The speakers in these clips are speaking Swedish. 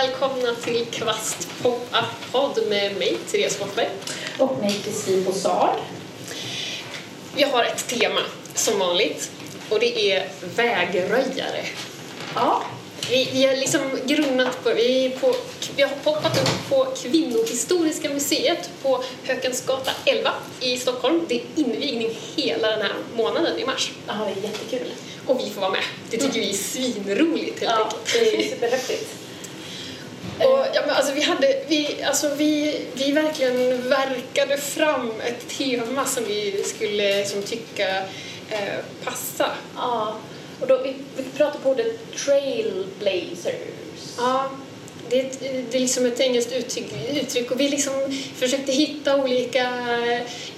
välkomna till Kvast Pop-Up-podd med mig, Therese Forsberg. Och mig, Kristin Bossard. Vi har ett tema, som vanligt, och det är vägröjare. Ja. Vi, vi har liksom grunnat på, vi, på, vi har poppat upp på Kvinnohistoriska museet på Hökensgata 11 i Stockholm. Det är invigning hela den här månaden i mars. Ja, det är jättekul. Och vi får vara med. Det tycker vi är svinroligt helt Ja, enkelt. det är superhäftigt. Men alltså, vi, hade, vi, alltså, vi, vi verkligen verkade fram ett tema som vi skulle liksom, tycka eh, passa. Ja. Och då, vi, vi pratar på ordet trailblazers. Ja, det det är liksom ett engelskt uttryck, uttryck och vi liksom försökte hitta olika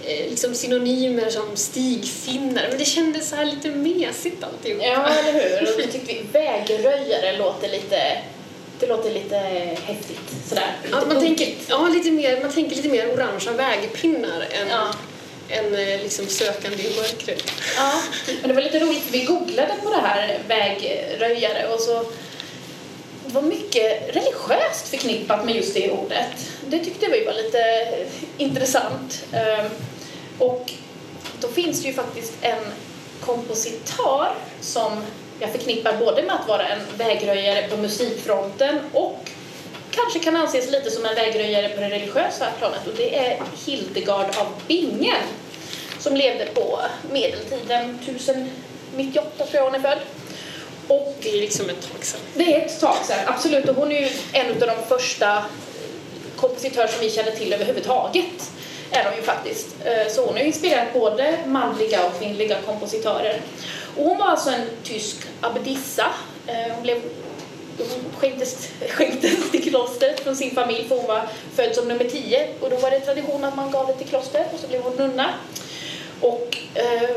eh, liksom synonymer som stigfinnar men det kändes så här lite mesigt alltihop. Ja, eller hur? Och då tyckte vi vägröjare låter lite, det låter lite häftigt. Sådär. Lite Ja, man, tänker, ja, lite mer, man tänker lite mer orangea vägpinnar än, Ja. än eh, liksom sökande i mörkret. Ja, men det var lite roligt. Vi googlade på det här vägröjare och så det var mycket religiöst förknippat med just det ordet. Det tyckte vi var lite intressant. Ehm, Och då finns det ju faktiskt en kompositör som jag förknippar både med att vara en vägröjare på musikfronten och kanske kan anses lite som en vägröjare på det religiösa planet och det är Hildegard av Bingen som levde på medeltiden, 1098 tror jag hon är född. Och Det är liksom ett tag sedan. det är ett tag sedan, absolut. Och hon är ju en av de första kompositörer som vi känner till överhuvudtaget. Är de ju faktiskt. Eh, Så hon har inspirerat både manliga och kvinnliga kompositörer. Och hon var alltså en tysk abbedissa. Eh, hon blev hon skänktes, skänktes till klostret från sin familj för hon var född som nummer tio och då var det tradition att man gav det till klostret och så blev hon nunna. Och eh,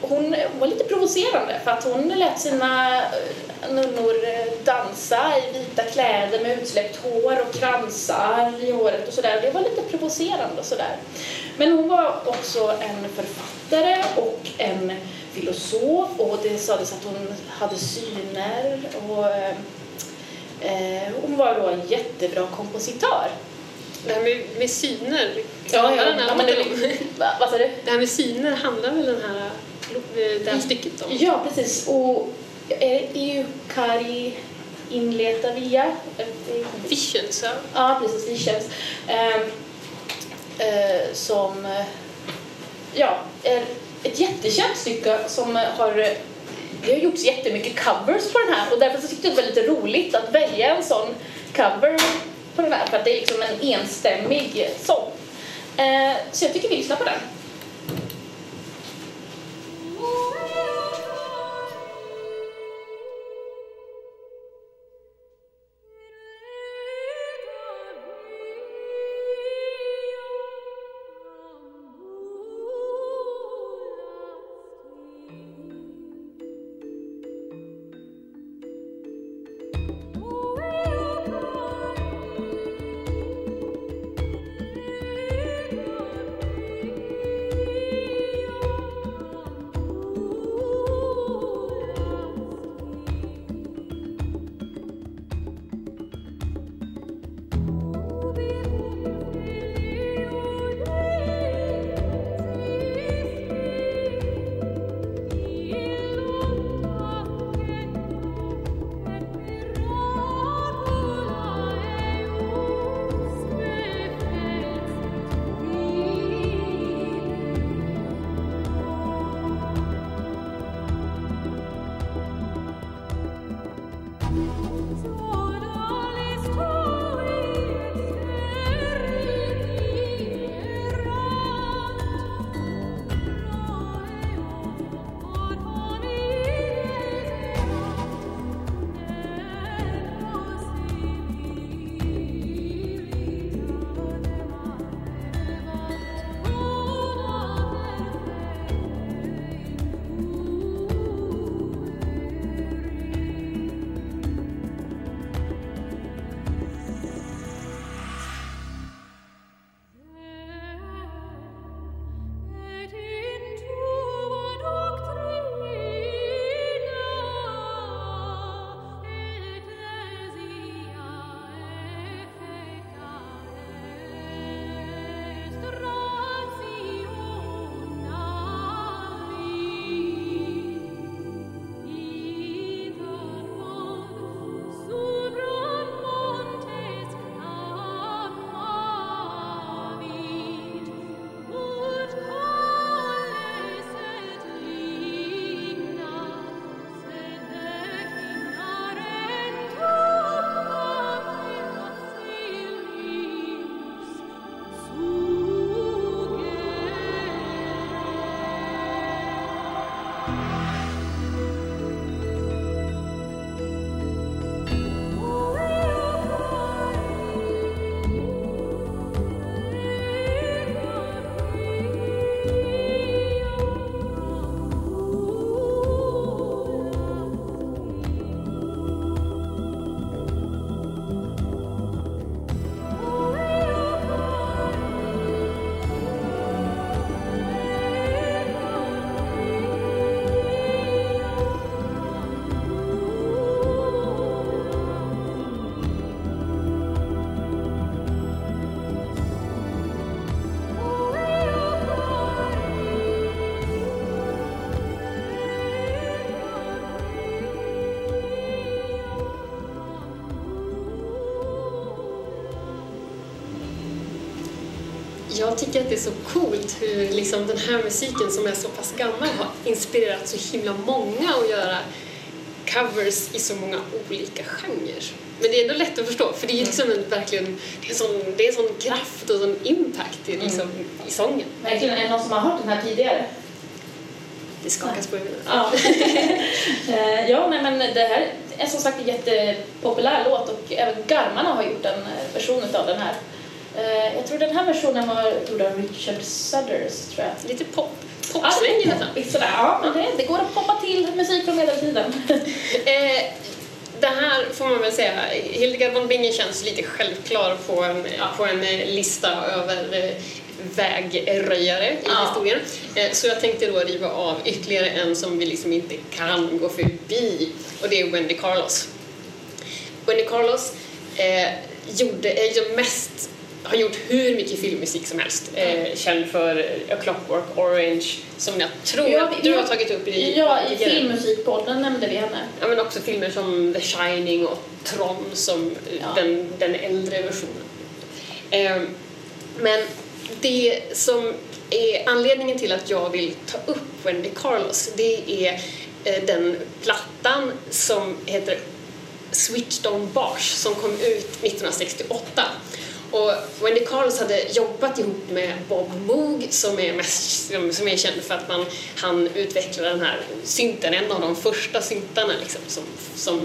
hon, hon var lite provocerande för att hon lät sina eh, nunnor eh, dansa i vita kläder med utsläppt hår och kransar i håret och sådär. Det var lite provocerande och sådär. Men hon var också en författare och en filosof och det sades att hon hade syner och eh, eh, hon var då en jättebra kompositör. Det här med, med syner, Ja, ja, den här ja, men det, vad sa du? Det här med syner handlar väl den här, det här stycket om? Ja, precis. Och eh, det är ju Kari Inletavia. eh, det är- Visions, ja. Ja, precis. Visions. Eh, eh, som eh, ja, är ett jättekänt stycke som eh, har eh, det har gjorts jättemycket covers på den här och därför så tyckte jag det var lite roligt att välja en sån cover på den här för att det är liksom en enstämmig sång. Eh, så jag tycker vi lyssnar på den. Jag tycker att det är så coolt hur liksom den här musiken som är så pass gammal har inspirerat så himla många att göra covers i så många olika genrer. Men det är ändå lätt att förstå för det är liksom en, verkligen, det är, sån, det är sån kraft och sån impact i, liksom, mm. i sången. Verkligen, är det någon som har hört den här tidigare? Det skakas på huvudet. Ja. Eh, ja, nej, men det här är som sagt en jättepopulär låt och även Garmarna har gjort en version av den här. Eh, jag tror den här versionen var gjord av Richard Sudders, tror jag. Lite pop. Popsväng ja, nästan. Ja, men det, det går att poppa till musik från medeltiden. eh, det här får man väl säga, Hildegard von Bingen känns lite självklar på en, ja. på en lista över vägröjare i ja. historien. Eh, så jag tänkte då riva av ytterligare en som vi liksom inte kan gå förbi och det är Wendy Carlos. Wendy Carlos eh, gjorde, är ju mest har gjort hur mycket filmmusik som helst. Eh, känd för A Clockwork Orange, som jag tror ja, att du har tagit upp i Ja, i filmmusikpodden nämnde vi henne. Ja, men också filmer som The Shining och Tron som ja. den, den äldre versionen. Eh, men det som är anledningen till att jag vill ta upp Wendy Carlos, det är eh, den plattan som heter Switched On Bars som kom ut 1968. Och Wendy Carlos hade jobbat ihop med Bob Moog som är, mest, som är känd för att man, han utvecklade den här synten, en av de första syntarna liksom, som, som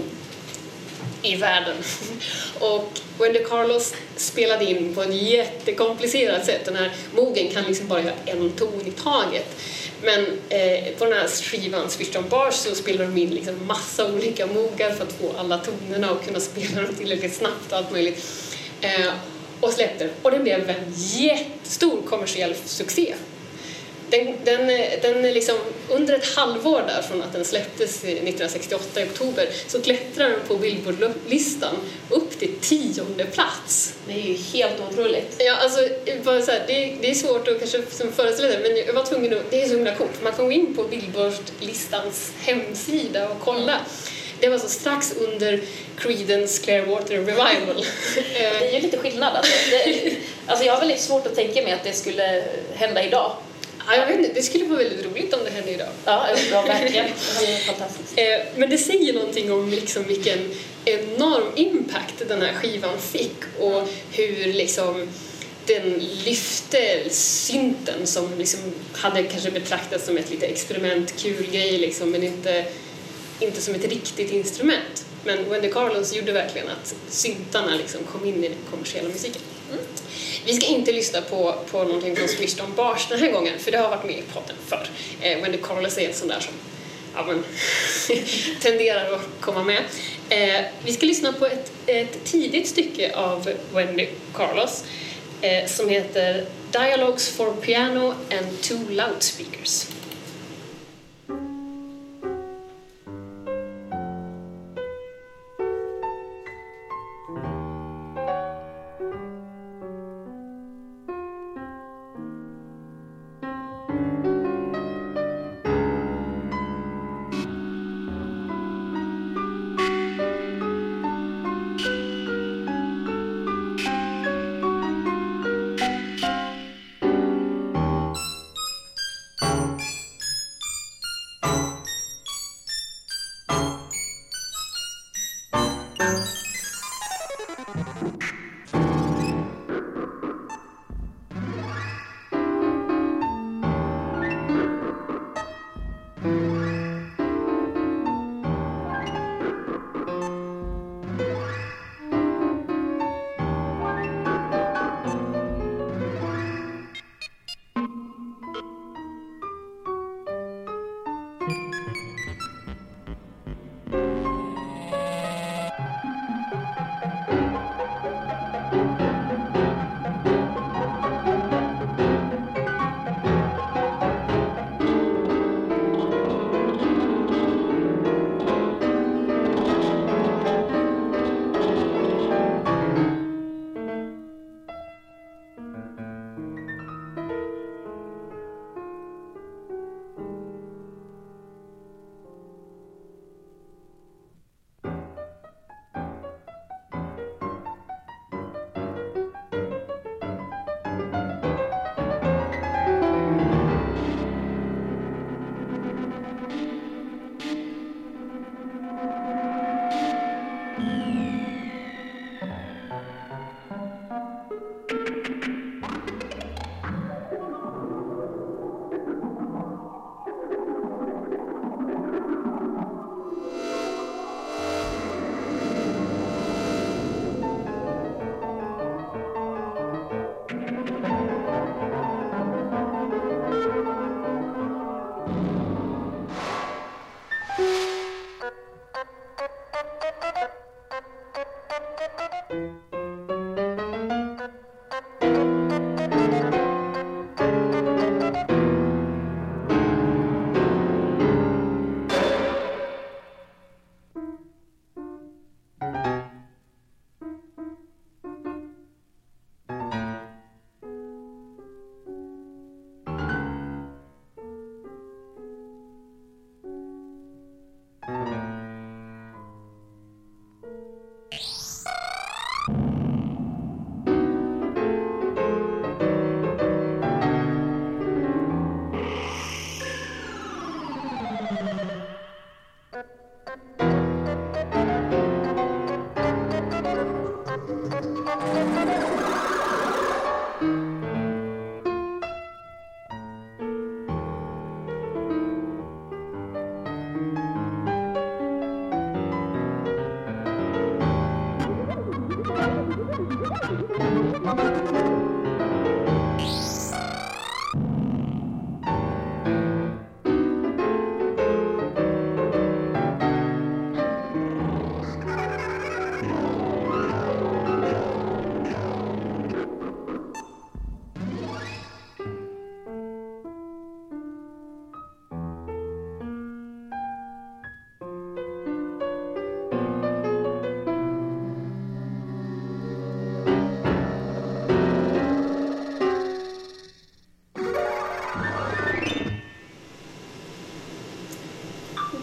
i världen. Och Wendy Carlos spelade in på ett jättekomplicerat sätt. Den här mogen kan liksom bara göra en ton i taget. Men eh, på den här skivan Switch on Bars så spelar de in liksom massa olika mogar för att få alla tonerna och kunna spela dem tillräckligt snabbt och allt möjligt. Eh, och släppte Och den blev en jättestor kommersiell succé. Den, den, den liksom, under ett halvår där från att den släpptes 1968 i oktober så klättrar den på Billboard-listan upp till tionde plats. Det är ju helt otroligt. Ja, alltså, bara så här, det, det är svårt att kanske föreställa sig men jag var tvungen att, det är så himla coolt. Man kan gå in på Billboard-listans hemsida och kolla. Mm det var så strax under Creedence Clearwater Revival. det är ju lite skillnad alltså. Det, alltså jag har väldigt svårt att tänka mig att det skulle hända idag. Ja, jag vet inte, det skulle vara väldigt roligt om det hände idag. Ja, ja verkligen. Det är fantastiskt. Eh, men det säger någonting om liksom vilken enorm impact den här skivan fick och hur liksom den lyfte synten som liksom hade kanske betraktats som ett lite experiment, kul grej liksom, men inte inte som ett riktigt instrument. Men Wendy Carlos gjorde verkligen att syntarna liksom kom in i den kommersiella musiken. Mm. Vi ska inte lyssna på, på någonting från Swished Bars den här gången, för det har varit med i podden förr. Eh, Wendy Carlos är en sån där som ja, men, tenderar att komma med. Eh, vi ska lyssna på ett, ett tidigt stycke av Wendy Carlos eh, som heter Dialogues for Piano and Two Loudspeakers.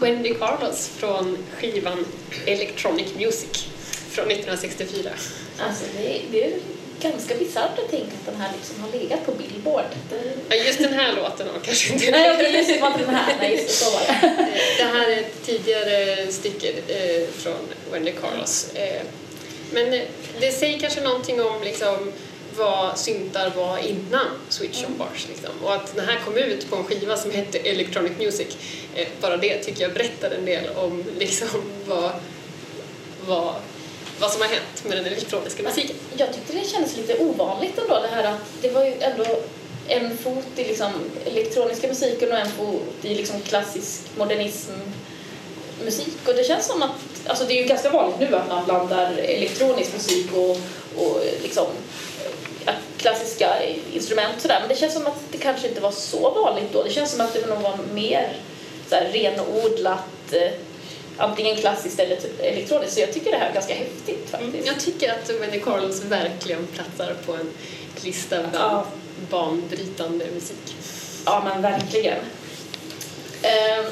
Wendy Carlos från skivan Electronic Music från 1964. Alltså det, det är ganska bisarrt att tänka att den här liksom har legat på Billboard. Ja, just den här låten har kanske inte Nej, okej, just det den här. Nej, just det, så var det. Det här är ett tidigare stycke eh, från Wendy Carlos. Eh, men det säger kanske någonting om liksom, vad syntar var innan Switch on Bars. Liksom. Och att den här kom ut på en skiva som hette Electronic Music, eh, bara det tycker jag berättar en del om liksom, vad, vad, vad som har hänt med den elektroniska musiken. Jag tyckte det kändes lite ovanligt ändå det här att det var ju ändå en fot i liksom elektroniska musiken och en fot i liksom klassisk modernism musik och det känns som att, alltså det är ju ganska vanligt nu att man blandar elektronisk musik och, och liksom klassiska instrument sådär men det känns som att det kanske inte var så vanligt då. Det känns som att det nog var mer så här, renodlat eh, antingen klassiskt eller typ elektroniskt så jag tycker det här är ganska häftigt faktiskt. Mm, jag tycker att Wendy Carlos verkligen platsar på en lista bland Ja. banbrytande musik. Ja, men verkligen. Ehm,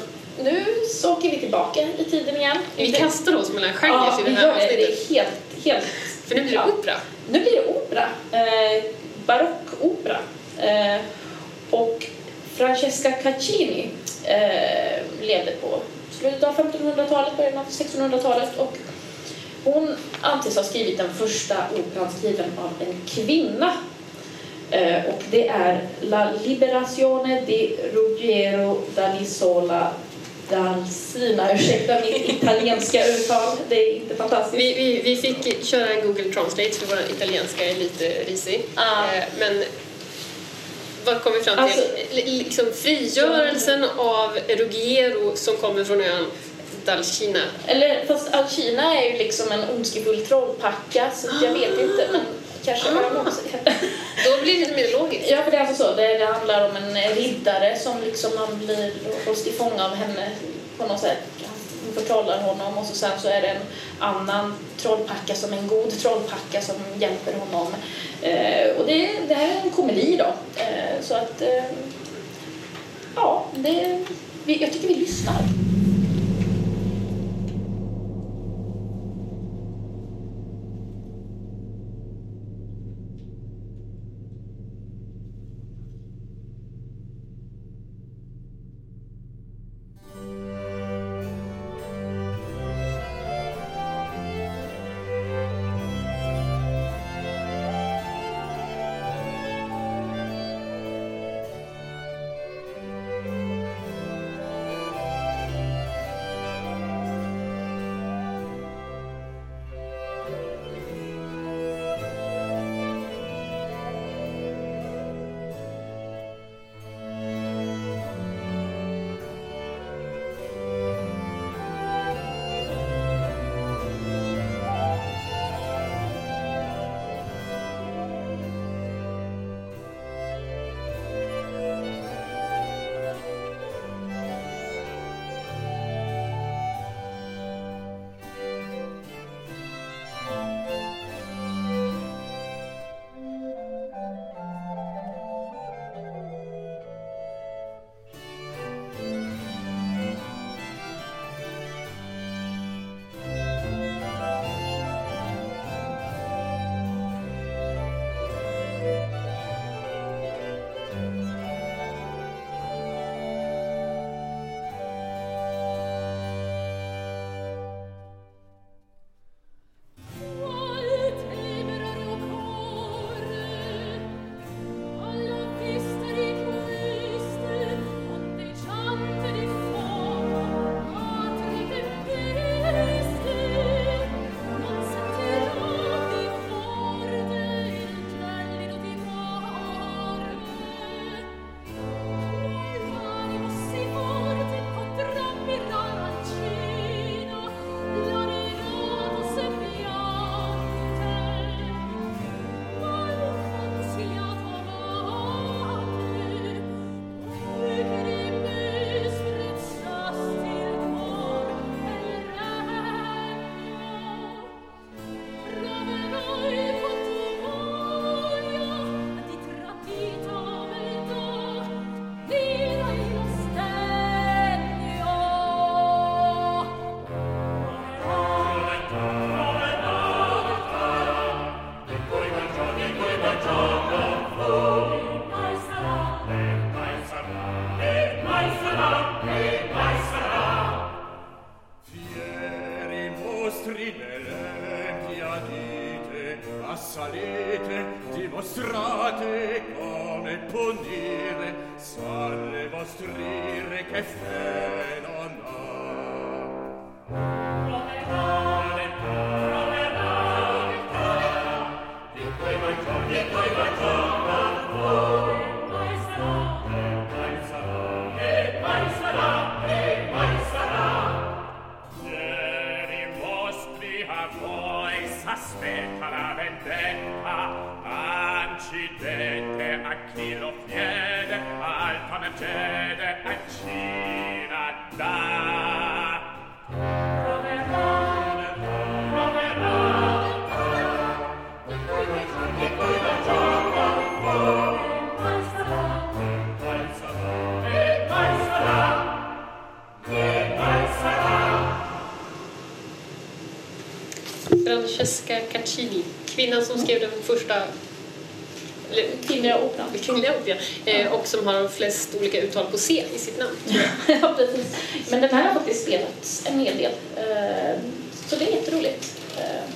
nu så åker vi tillbaka i tiden igen. Vi kastar oss mellan genrer ja, i det här gör det. Det avsnittet. är helt, helt... För nu blir det ja. opera. Nu blir det opera. Eh, barockopera. Eh, och Francesca Caccini eh, levde på slutet av 1500-talet, början av 1600-talet och hon anses ha skrivit den första operan skriven av en kvinna. Eh, och det är La Liberazione di Ruggiero Dalisola d'Alsina. Ursäkta mitt italienska uttal, det är inte fantastiskt. Vi, vi, vi fick köra en Google Translate för vår italienska är lite risig. Ah. Eh, Men vad kom vi fram till? Alltså- liksom frigörelsen av Ruggiero som kommer från ön Dalcina. Eller fast Alcina är ju liksom en ondskefull trollpacka så jag vet inte men kanske har jag också Då blir det lite mer logiskt. Ja för det är alltså så, det, det handlar om en riddare som liksom han blir hålls till fånga av henne på något sätt. Hon förtrollar honom och så sen så är det en annan trollpacka som en god trollpacka som hjälper honom. Eh, och det, det här är en komedi då. Eh, så att eh, ja, det, vi, jag tycker vi lyssnar. Yes. Francesca Caccini, kvinnan som skrev den första Kvinnliga operan. kvinnliga operan eh, och som har flest olika uttal på C i sitt namn. ja, precis. Men den här har faktiskt spelats en hel del. Eh, så det är jätteroligt. Eh,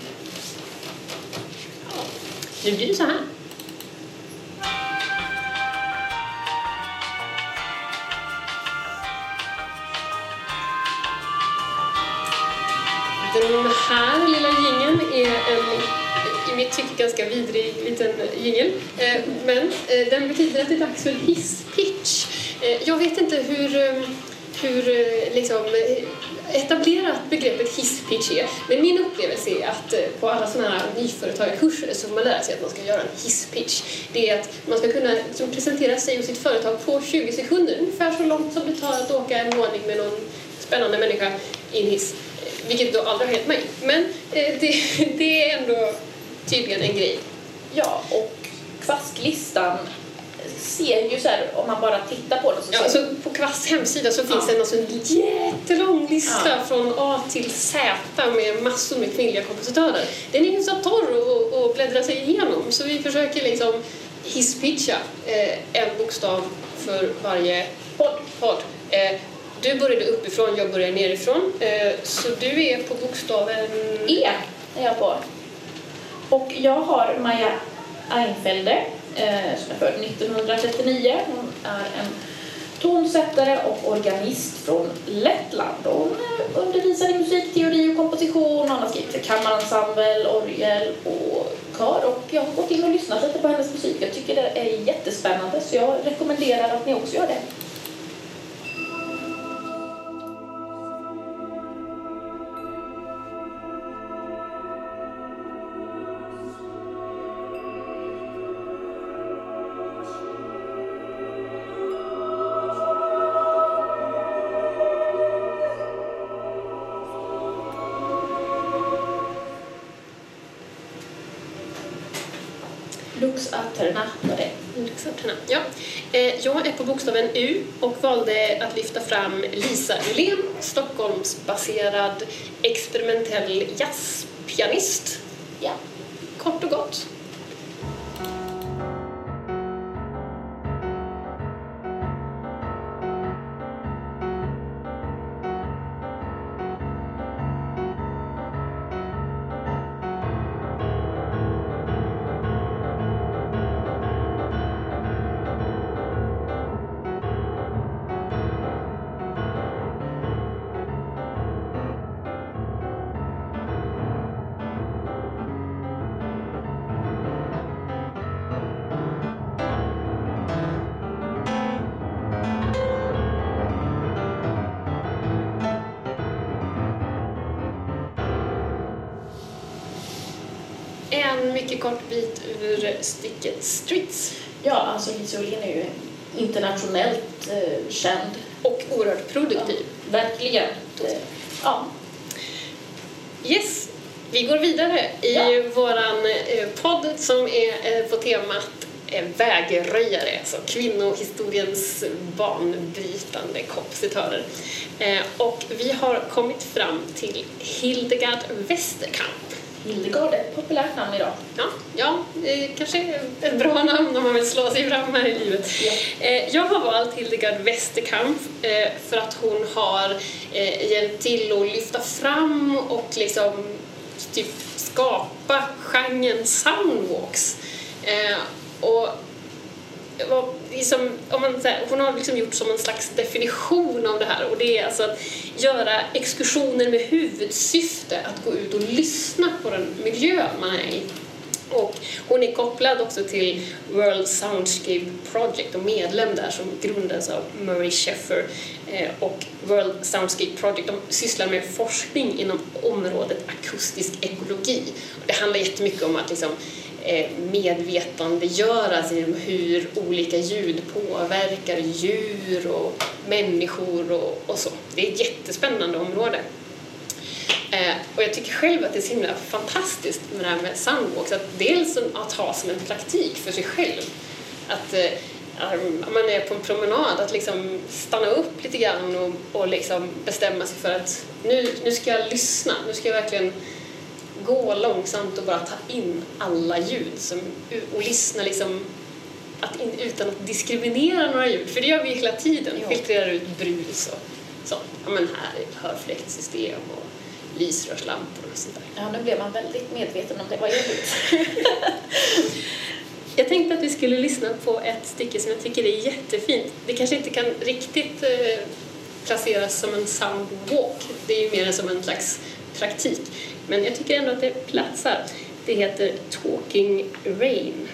Nu blir det så här. Den betyder att det är dags för hisspitch. Eh, jag vet inte hur, eh, hur eh, liksom, etablerat begreppet hisspitch är. Men min upplevelse är att på alla sådana här nyföretagarkurser så får man lära sig att man ska göra en hisspitch. Det är att man ska kunna liksom, presentera sig och sitt företag på 20 sekunder, ungefär så långt som det tar att åka en våning med någon spännande människa i en hiss. Vilket då aldrig har hänt mig. Men det, det är ändå tydligen en grej. ja, och kvastlistan ser ju så här, om man bara tittar på den så Ja, ser alltså på Kvasts hemsida så finns Ja. det alltså en jättelång lista Ja. från A till Z med massor med kvinnliga kompositörer. Den är hyfsat torr att- att bläddra sig igenom så vi försöker liksom hisspitcha eh, en bokstav för varje podd. podd. Eh, du började uppifrån, jag börjar nerifrån. Eh, så du är på bokstaven... E är jag på. Och jag har Maja Einfelder eh, som är född 1939. Hon är en tonsättare och organist från Lettland. Hon eh, undervisar i musikteori och komposition. Hon har skrivit för kammarensemble, orgel och kör. Och jag har gått in och lyssnat lite på hennes musik. Jag tycker det är jättespännande så jag rekommenderar att ni också gör det. Jag är på bokstaven U och valde att lyfta fram Lisa Rylén, Stockholmsbaserad experimentell jazzpianist. Ja. Kort och gott. Stycket Streets. Ja, alltså Lisa Olin är ju internationellt eh, känd. Och oerhört produktiv. Verkligen. Eh, ja. Yes, vi går vidare i Ja. våran eh, podd som är eh, på temat eh, vägröjare, alltså kvinnohistoriens banbrytande kompositörer. Eh, Och vi har kommit fram till Hildegard Westerkamp. Hildegard är ett populärt namn idag. Ja, ja eh, kanske ett bra namn om man vill slå sig fram här i livet. Eh, jag har valt Hildegard Westerkamp eh, för att hon har eh, hjälpt till att lyfta fram och liksom typ skapa genren soundwalks. Eh, och liksom, om man, här, hon har liksom gjort som en slags definition av det här och det är alltså att göra exkursioner med huvudsyfte att gå ut och lyssna på den miljö man är i. Och hon är kopplad också till World Soundscape Project och medlem där som grundades av Murray Sheffer eh, och World Soundscape Project de sysslar med forskning inom området akustisk ekologi. Och det handlar jättemycket om att liksom, eh, medvetandegöra sig om hur olika ljud påverkar djur och människor och, och så. Det är ett jättespännande område. Eh, och jag tycker själv att det är så himla fantastiskt med det här med soundwalks, att dels att ha som en praktik för sig själv. Att eh, om man är på en promenad, att liksom stanna upp lite grann och, och liksom bestämma sig för att nu, nu ska jag lyssna, nu ska jag verkligen gå långsamt och bara ta in alla ljud som, och lyssna liksom att in, utan att diskriminera några ljud, för det gör vi hela tiden, Ja. filtrerar ut brus och så. Ja men här är hörfläktsystem och lysrörslampor och sånt där. Ja, nu blev man väldigt medveten om det. Vad jobbigt. Jag tänkte att vi skulle lyssna på ett stycke som jag tycker är jättefint. Det kanske inte kan riktigt eh, placeras som en soundwalk, det är ju mer som en slags praktik. Men jag tycker ändå att det platsar. Det heter Talking Rain.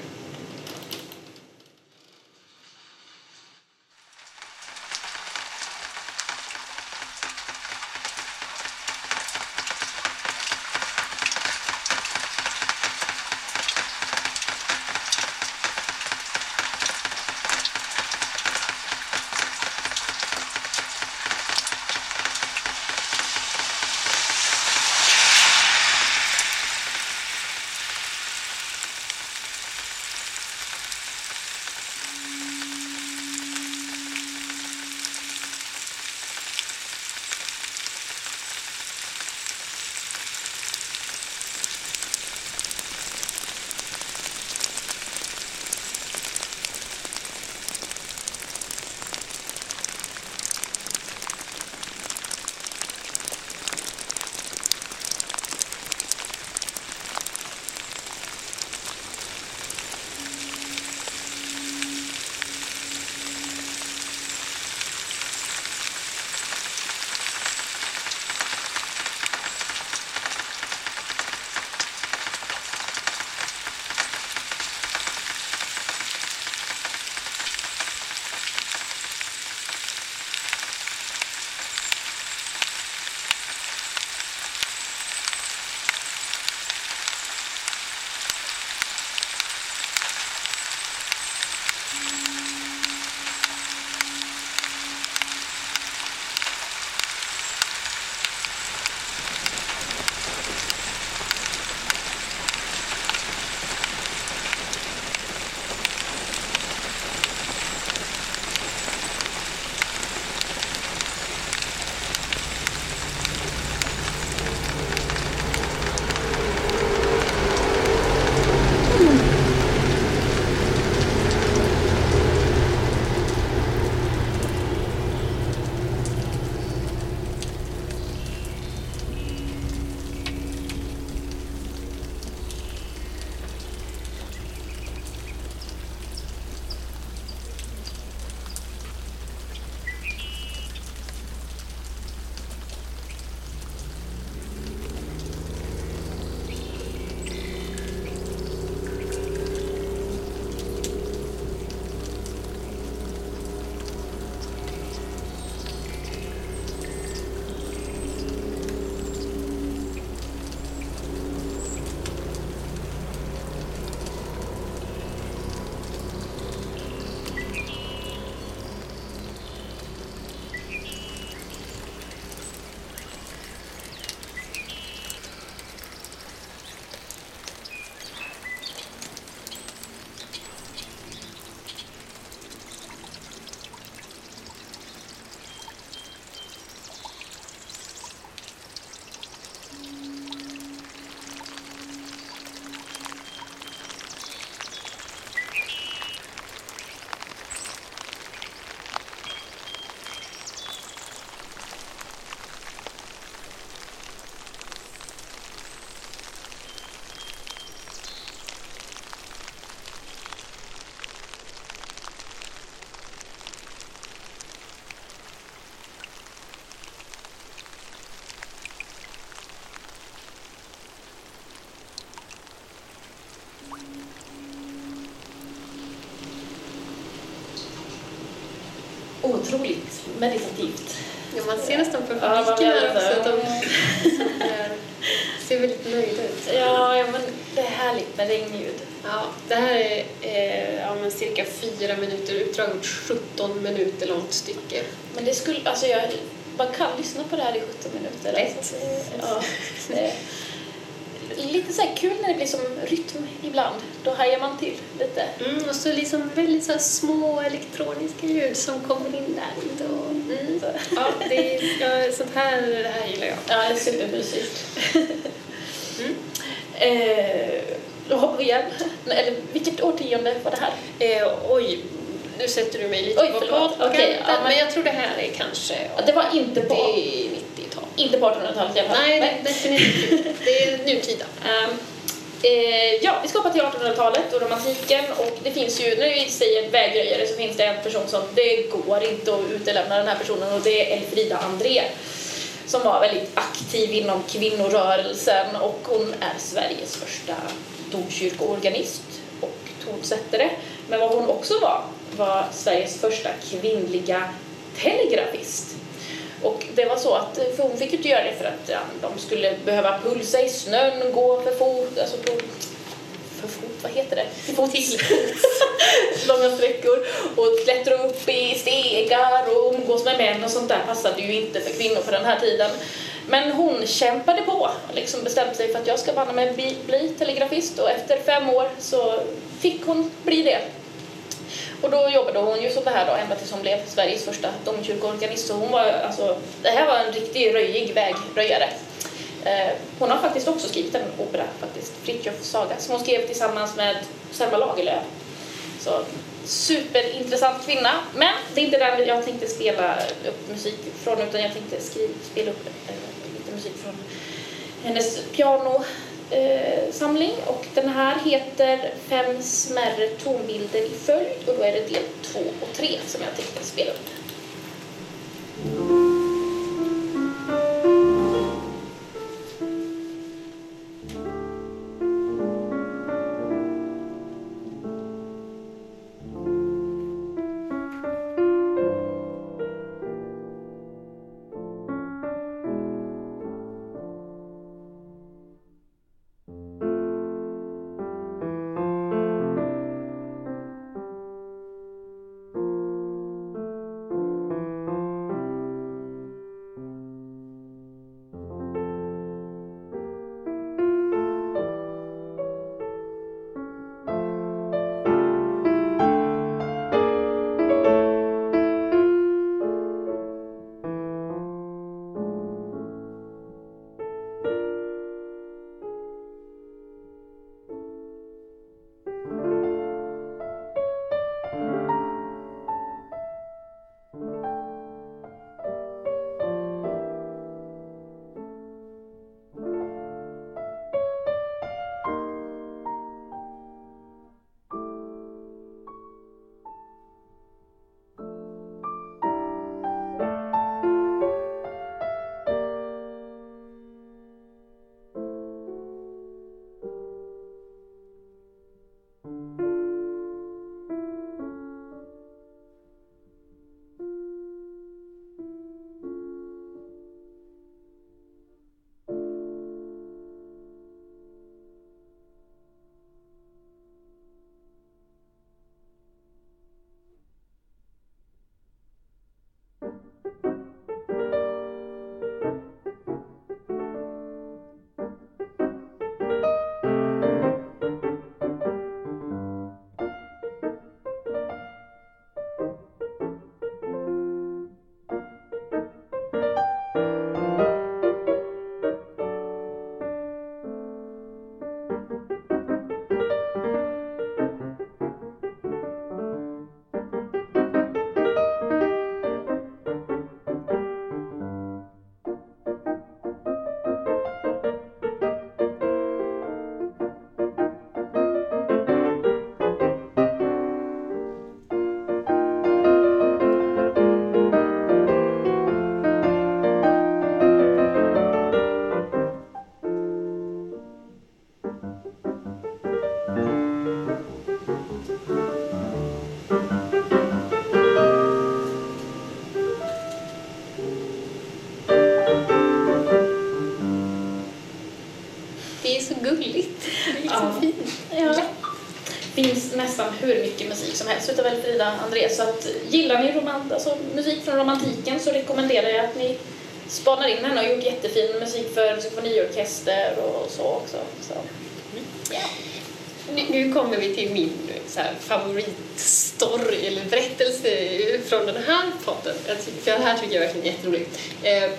Otroligt meditativt. Ja, man ser nästan på publiken här också att de ser väldigt nöjda ut. Ja, ja, men det är härligt med regnljud. Ja, det här är eh, ja, men cirka fyra minuter, utdraget 17 minuter långt stycke. Men det skulle, alltså jag, man kan lyssna på det här i 17 minuter. Lätt. Alltså, ja, det lite så här kul när det blir som rytm ibland. Då hajar man till lite. Mm, och så liksom väldigt så små elektroniska ljud som kommer in där. Och, mm. Ja, det är, ja, sånt här, det här gillar jag. Ja, det är supermysigt. Eh, då hoppar vi igen. Eller vilket årtionde var det här? Eh, oj, nu sätter du mig lite Oj, på bakkanten, Okej, ja, men- men jag tror det här är kanske Ja, Det var inte på, 80-90-tal. Inte på 1800-talet i alla fall. Nej, definitivt inte. Det är nutida. Ehm, eh, ja, vi ska hoppa till 1800-talet och romantiken och det finns ju, när vi säger vägröjare så finns det en person som det går inte att utelämna den här personen och det är Elfrida André som var väldigt aktiv inom kvinnorörelsen och hon är Sveriges första domkyrkoorganist och tonsättare. Men vad hon också var, var Sveriges första kvinnliga telegrafist. Och det var så att, för hon fick ju inte göra det för att ja, de skulle behöva pulsa i snön, gå för fot, alltså på, för fot, vad heter det? Till fots. Långa sträckor och klättra upp i stegar och umgås med män och sånt där passade ju inte för kvinnor på den här tiden. Men hon kämpade på och liksom bestämde sig för att jag ska banne mig bli, bli telegrafist och efter fem år så fick hon bli det. Och då jobbade hon ju som det här då ända tills hon blev Sveriges första domkyrkoorganist. Så hon var alltså, det här var en riktig röjig vägröjare. Eh, hon har faktiskt också skrivit en opera faktiskt, Fritjofs saga, som hon skrev tillsammans med Selma Lagerlöf. Så superintressant kvinna. Men det är inte den jag tänkte spela upp musik från utan jag tänkte skriva, spela upp eh, lite musik från hennes piano eh, samling. och den här heter Fem smärre tonbilder i följd och då är det del två och tre som jag tänkte spela upp. Andreas. Så att gillar ni romant, alltså, musik från romantiken så rekommenderar jag att ni spanar in henne Hon har gjort jättefin musik för symfoniorkester och så också. Så. Yeah. Nu, nu kommer vi till min så här, favoritstory eller berättelse från den här podden. Jag tycker- För det här tycker jag verkligen är jätteroligt. Eh,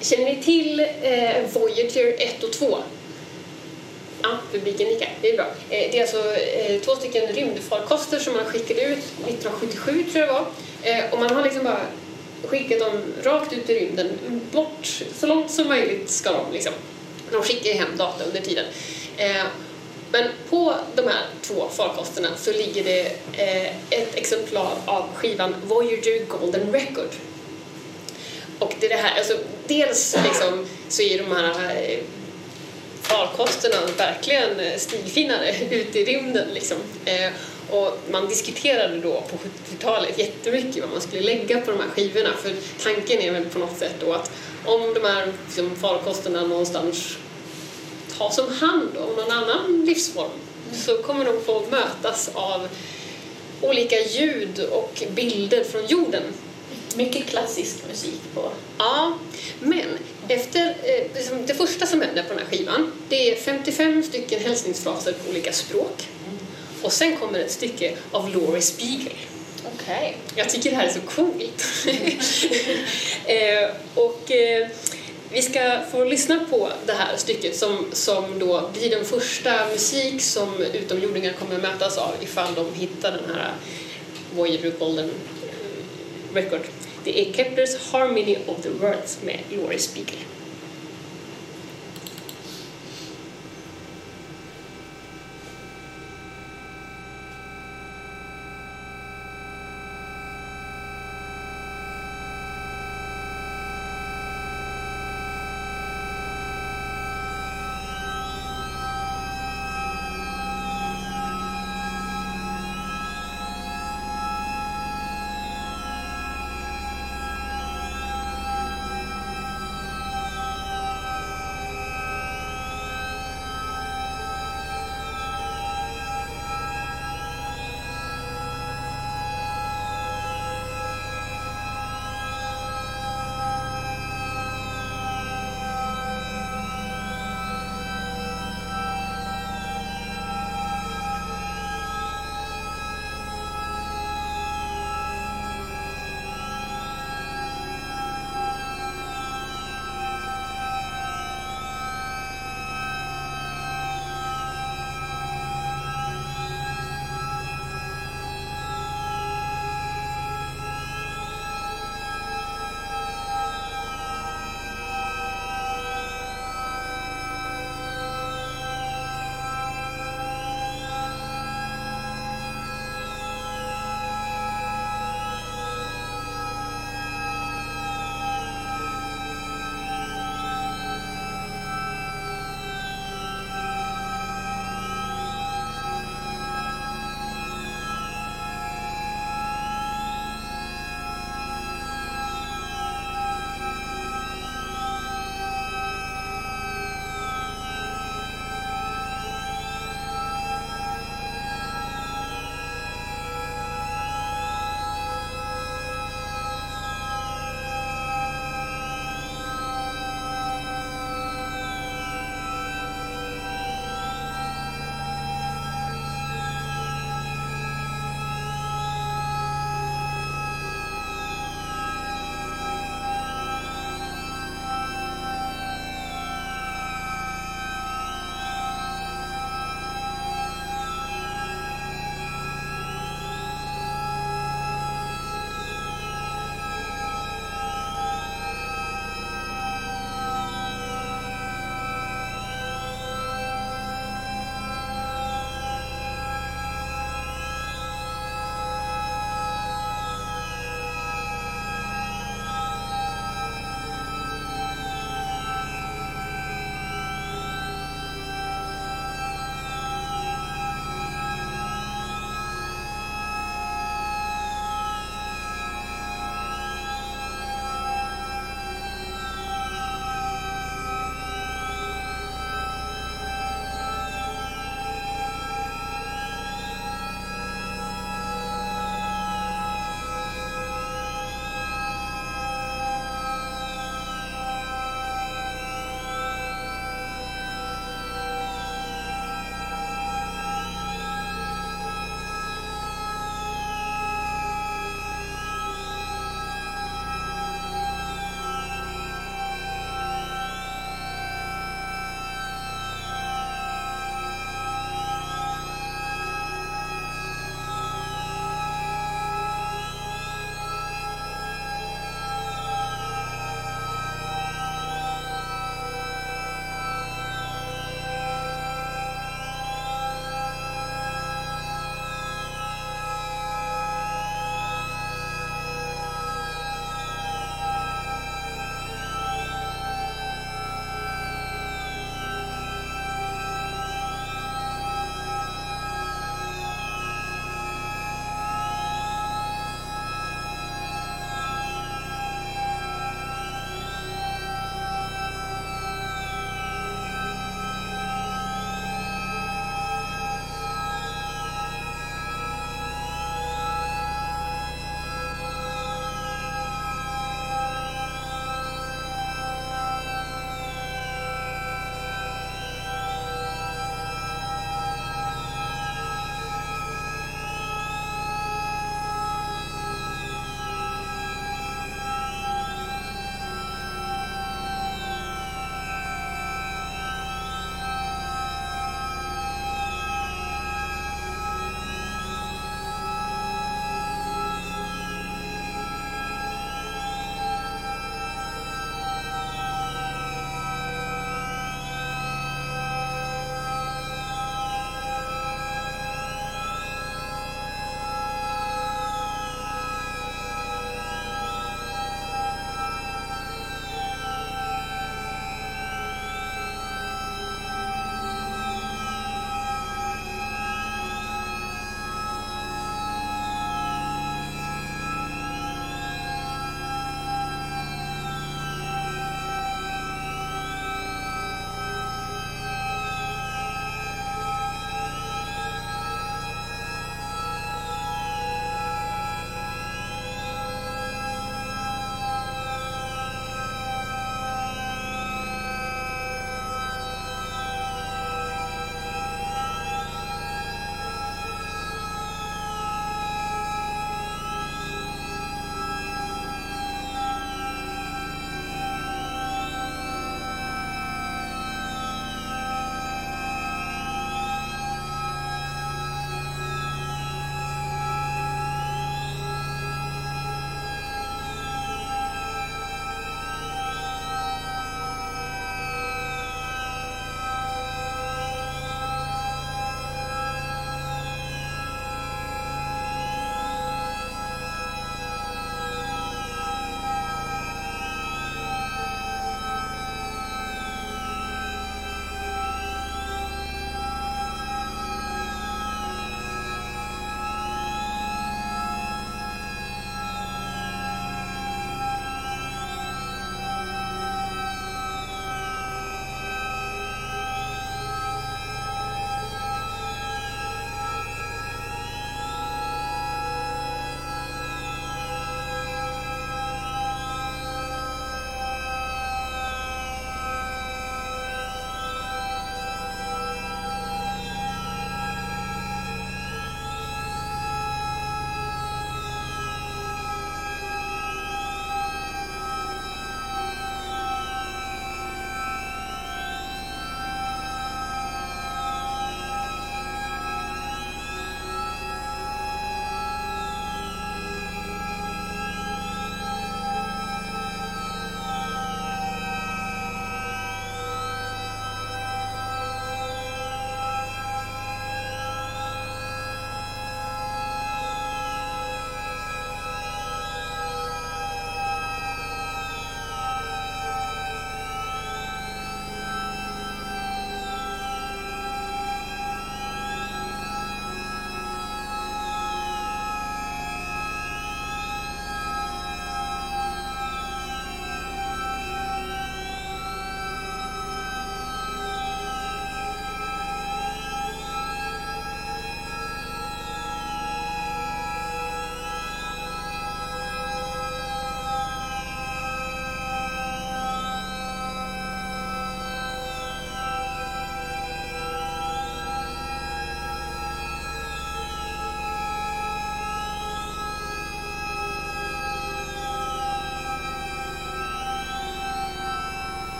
känner ni till eh, Voyager 1 och 2? Ja, publiken nickar. Det är bra. Eh, det är alltså eh, två stycken rymdfarkoster som man skickade ut 1977 tror jag det var. Eh, och man har liksom bara skickat dem rakt ut i rymden. Bort så långt som möjligt ska de liksom. De skickar ju hem data under tiden. Men på de här två farkosterna så ligger det ett exemplar av skivan Voyager Golden Record. Och det är det här, alltså dels liksom så är de här farkosterna verkligen eh, stilfinare ute i rymden liksom. Eh, och man diskuterade då på 70-talet jättemycket vad man skulle lägga på de här skivorna för tanken är väl på något sätt då att om de här liksom, farkosterna någonstans tas om hand av någon annan livsform så kommer de få mötas av olika ljud och bilder från jorden. Mycket klassisk musik på Ja, men efter, eh, liksom det första som händer på den här skivan det är 55 stycken hälsningsfraser på olika språk och sen kommer ett stycke av Laurie Spiegel. Okej. Jag tycker det här är så coolt. eh, och eh, vi ska få lyssna på det här stycket som, som då blir den första musik som utomjordingar kommer mötas av ifall de hittar den här Voyager Golden Record. Det är Keplers Harmony of the words med Laurie Spiegel.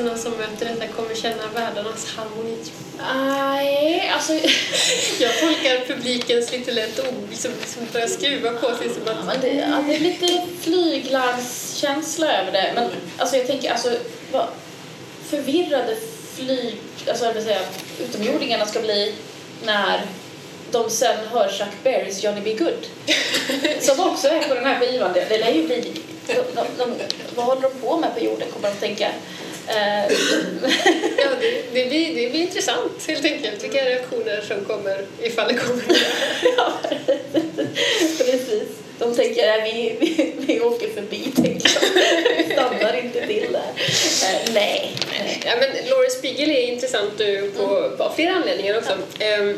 Rymdvarelserna som möter detta kommer känna världarnas harmoni? Nej, alltså... Jag tolkar publikens lite lätt ord som, som börjar skruva på sig som att... men det, ja, det är lite flyglarmskänsla över det. Men alltså, jag tänker, alltså, vad förvirrade flyg... Alltså, jag vill säga, utomjordingarna ska bli när de sen hör Chuck Berrys Johnny B. Good. Som också är på den här skivan. Det, det lär ju bli... De, de, de, vad håller de på med på jorden, kommer de tänka. Eh, Ja, det, det, blir, det blir intressant helt enkelt vilka reaktioner som kommer ifall det kommer. ja, precis. De tänker att vi, vi, vi åker förbi, tänker de. Stannar inte till där. Eh, nej. Ja, men Laurie Spiegel är intressant på, på flera anledningar också. Ehm, eh,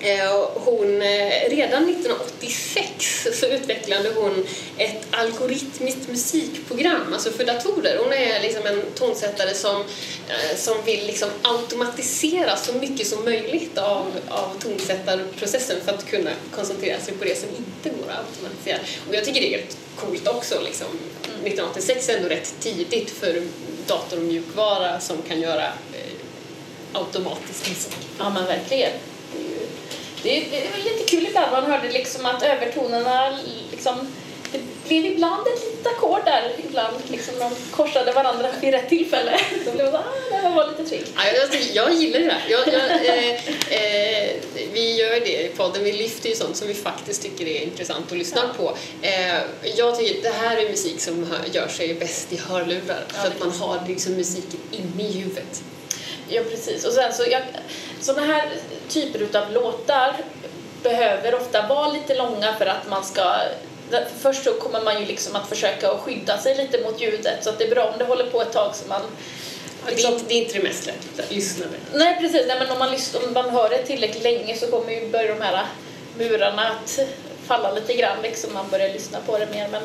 Eh, hon, eh, redan 1986 så utvecklade hon ett algoritmiskt musikprogram, alltså för datorer. Hon är liksom en tonsättare som, eh, som vill liksom automatisera så mycket som möjligt av, av tonsättarprocessen för att kunna koncentrera sig på det som inte går att automatisera. Och jag tycker det är helt coolt också. Liksom. 1986 är ändå rätt tidigt för dator och mjukvara som kan göra eh, automatisk musik. Ja, men verkligen. Det det är jättekul ibland man hörde liksom att övertonerna liksom det blev ibland ett litet ackord där, ibland liksom de korsade varandra vid rätt tillfälle. Då blev det ah, det här var lite trick. Ja, jag, jag gillar det där. Jag, jag, eh, eh, vi gör det i podden, vi lyfter ju sånt som vi faktiskt tycker är intressant att lyssna på. Eh, jag tycker att det här är musik som gör sig bäst i hörlurar, Ja, för att man har liksom musiken inne i huvudet. Ja, precis. Och sen så, jag, sådana här typer utav låtar behöver ofta vara lite långa för att man ska för Först så kommer man ju liksom att försöka skydda sig lite mot ljudet. Så att det är bra om det håller på ett tag så man det, är inte, det är inte det mest lätta lyssnare. Nej precis, nej, men om man, lyssnar, om man hör det tillräckligt länge så kommer ju börja de här murarna att falla lite grann liksom, man börjar lyssna på det mer men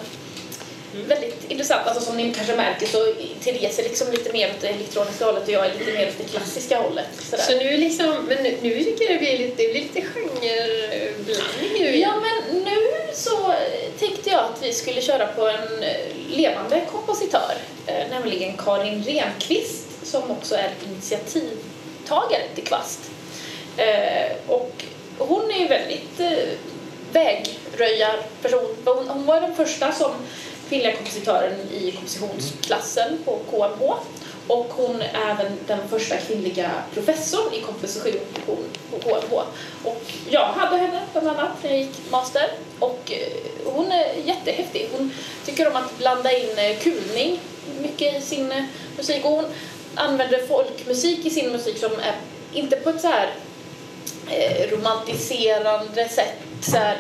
väldigt intressant, alltså som ni kanske märker så Therese är liksom lite mer åt det elektroniska hållet och jag är lite mer åt det klassiska hållet. Sådär. Så nu liksom, men nu, nu tycker jag det blir lite, det blir lite genreblandning nu Ja men nu så tänkte jag att vi skulle köra på en eh, levande kompositör, eh, nämligen Karin Renqvist som också är initiativtagare till Kvast. Eh, och hon är ju väldigt vägröjarperson. Hon var den första som kvinnliga kompositören i kompositionsklassen på KMH och hon är även den första kvinnliga professorn i komposition på, KMH. Och jag hade henne bland annat när jag gick master och eh, hon är jättehäftig. Hon tycker om att blanda in eh, kulning mycket i sin eh, musik och hon använder folkmusik i sin musik som är inte på ett så här Eh, romantiserande sätt så här,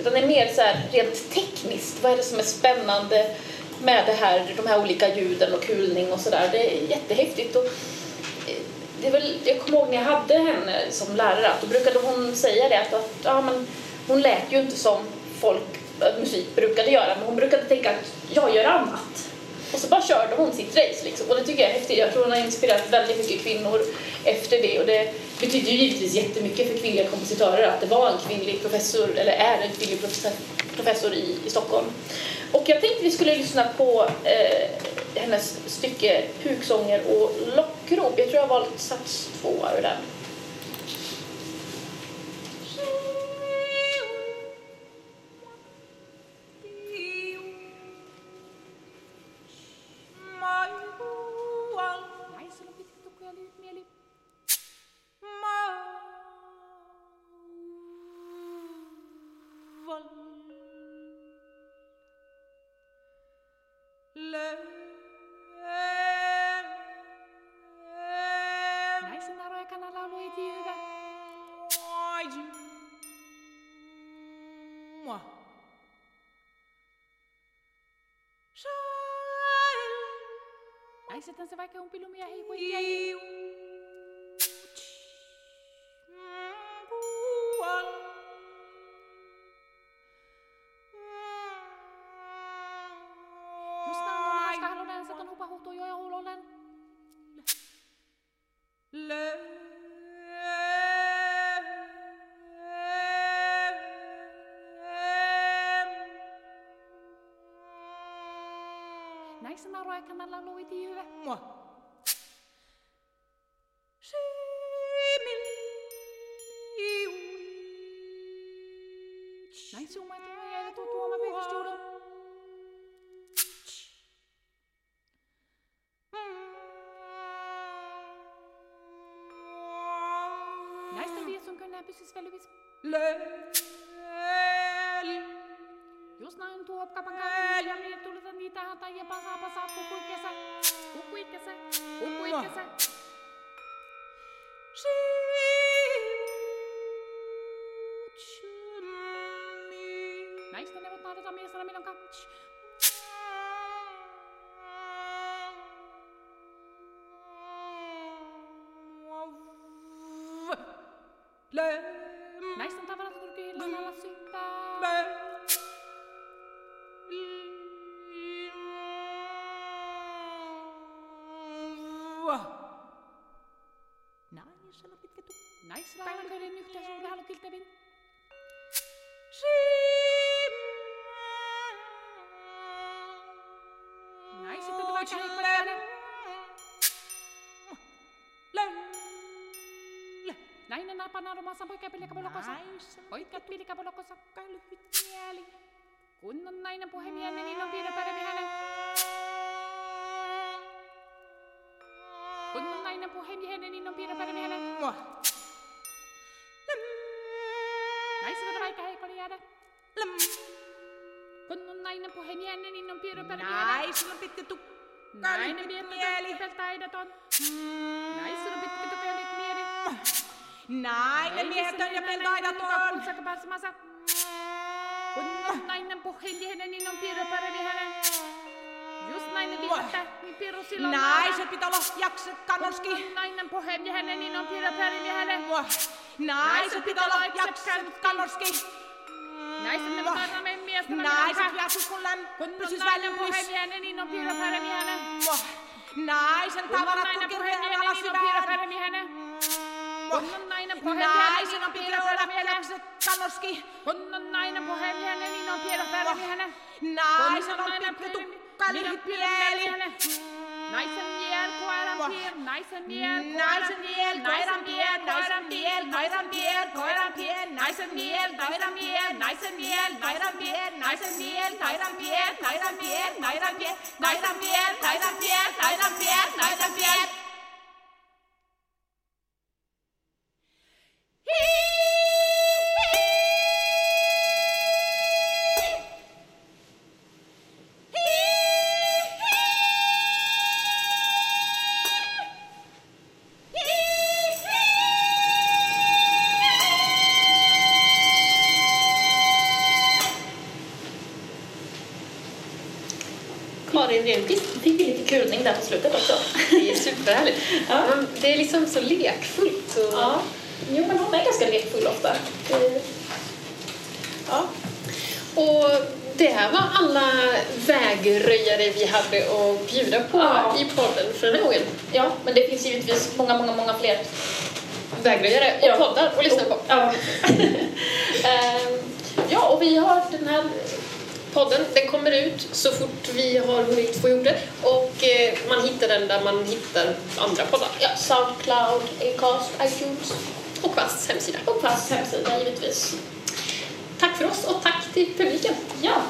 utan det är mer så här rent tekniskt. Vad är det som är spännande med det här, de här olika ljuden och kulning och sådär. Det är jättehäftigt. Och, eh, det är väl, jag kommer ihåg när jag hade henne som lärare att då brukade hon säga det att, att ja, men, hon lät ju inte som folk musik brukade göra men hon brukade tänka att jag gör annat. Och så bara körde hon sitt race liksom. Och det tycker jag är häftigt. Jag tror hon har inspirerat väldigt mycket kvinnor efter det. Och det betyder ju givetvis jättemycket för kvinnliga kompositörer att det var en kvinnlig professor, eller är en kvinnlig professor, i, i Stockholm. Och jag tänkte vi skulle lyssna på eh, hennes stycke Puksånger och lockrop. Jag tror jag har valt sats två ur den. que es un pilumiaje y Näissä naroja kannalla luiti hyvä. Mua. zoomar toe en jij doet toe maar weer stoelen. Nästa vi som kunde precis väl vis. Löl. Jos näin tuo kapakaan ja mie tulta niitä hata ja pasa pasa kukuikesä. Kukuikesä. Kukuikesä. Mata também essa na milonga. Le hänen panaan omassa poikapillikapolokossa. Poikapillikapolokossa lyhyt mieli. Kunnon nainen puhemieleni niin on piirre paremmin hänen. Kunnon nainen puhemieheni niin on piirre paremmin hänen. Mua. Naisena vaikka heikoli jäädä. Läm. Kunnon nainen puhemieheni niin on piirre paremmin hänen. Naisena pitkä tukka. Nainen pitkä Niin näin, ne miehet niin on ja peltoaidaton. Kun pääsemänsä. Nainen puhelijainen, niin on piirre parempi hänen. Just nainen viittää, niin piiru silloin Naiset pitää olla jakset kannuski. nainen puhemiehenne, niin on piirre parempi hänen. Naiset pitää olla jakset kannuski. Naiset ne paremmin miestä. Naiset jakset kun län pysyis välillä. Kun nainen niin on piirre parempi hänen. Naisen tavarat kun kirjeen alas hyvään. Kun on nainen Naisen niin on olla piirrepärämiehenne. jaksa kannoski. Kun on nainen puhemiehenne, niin on piirrepärämiehenne. Naisen on pitkä tukka lyhyt mieli. Naisen miel, koiran piir, naisen miel, Naisen miel, koiran piel, naisen miel, koiran piel, koiran piel, naisen miel, koiran piel, naisen miel, koiran piel, naisen miel, koiran piel, koiran piel, koiran piel, koiran piel, koiran piel, koiran piel, koiran piel. Karin Ja. Man- Det är liksom så lekfullt. Och, Ja. Jo, men hon är ganska lekfull ofta. Det- Ja. och det här var alla vägröjare vi hade att bjuda på Ja. i podden för den här gången. ja, men det finns givetvis många, många, många fler. Vägröjare och Ja. poddar att lyssna på. Ja. Ehm, ja, och vi har den här... Podden den kommer ut så fort vi har hunnit få gjort det och eh, man hittar den där man hittar andra poddar. Ja, Soundcloud, Acast, iTunes Och Kvasts hemsida. och Pass hemsida givetvis. Tack för oss och tack till publiken. Ja,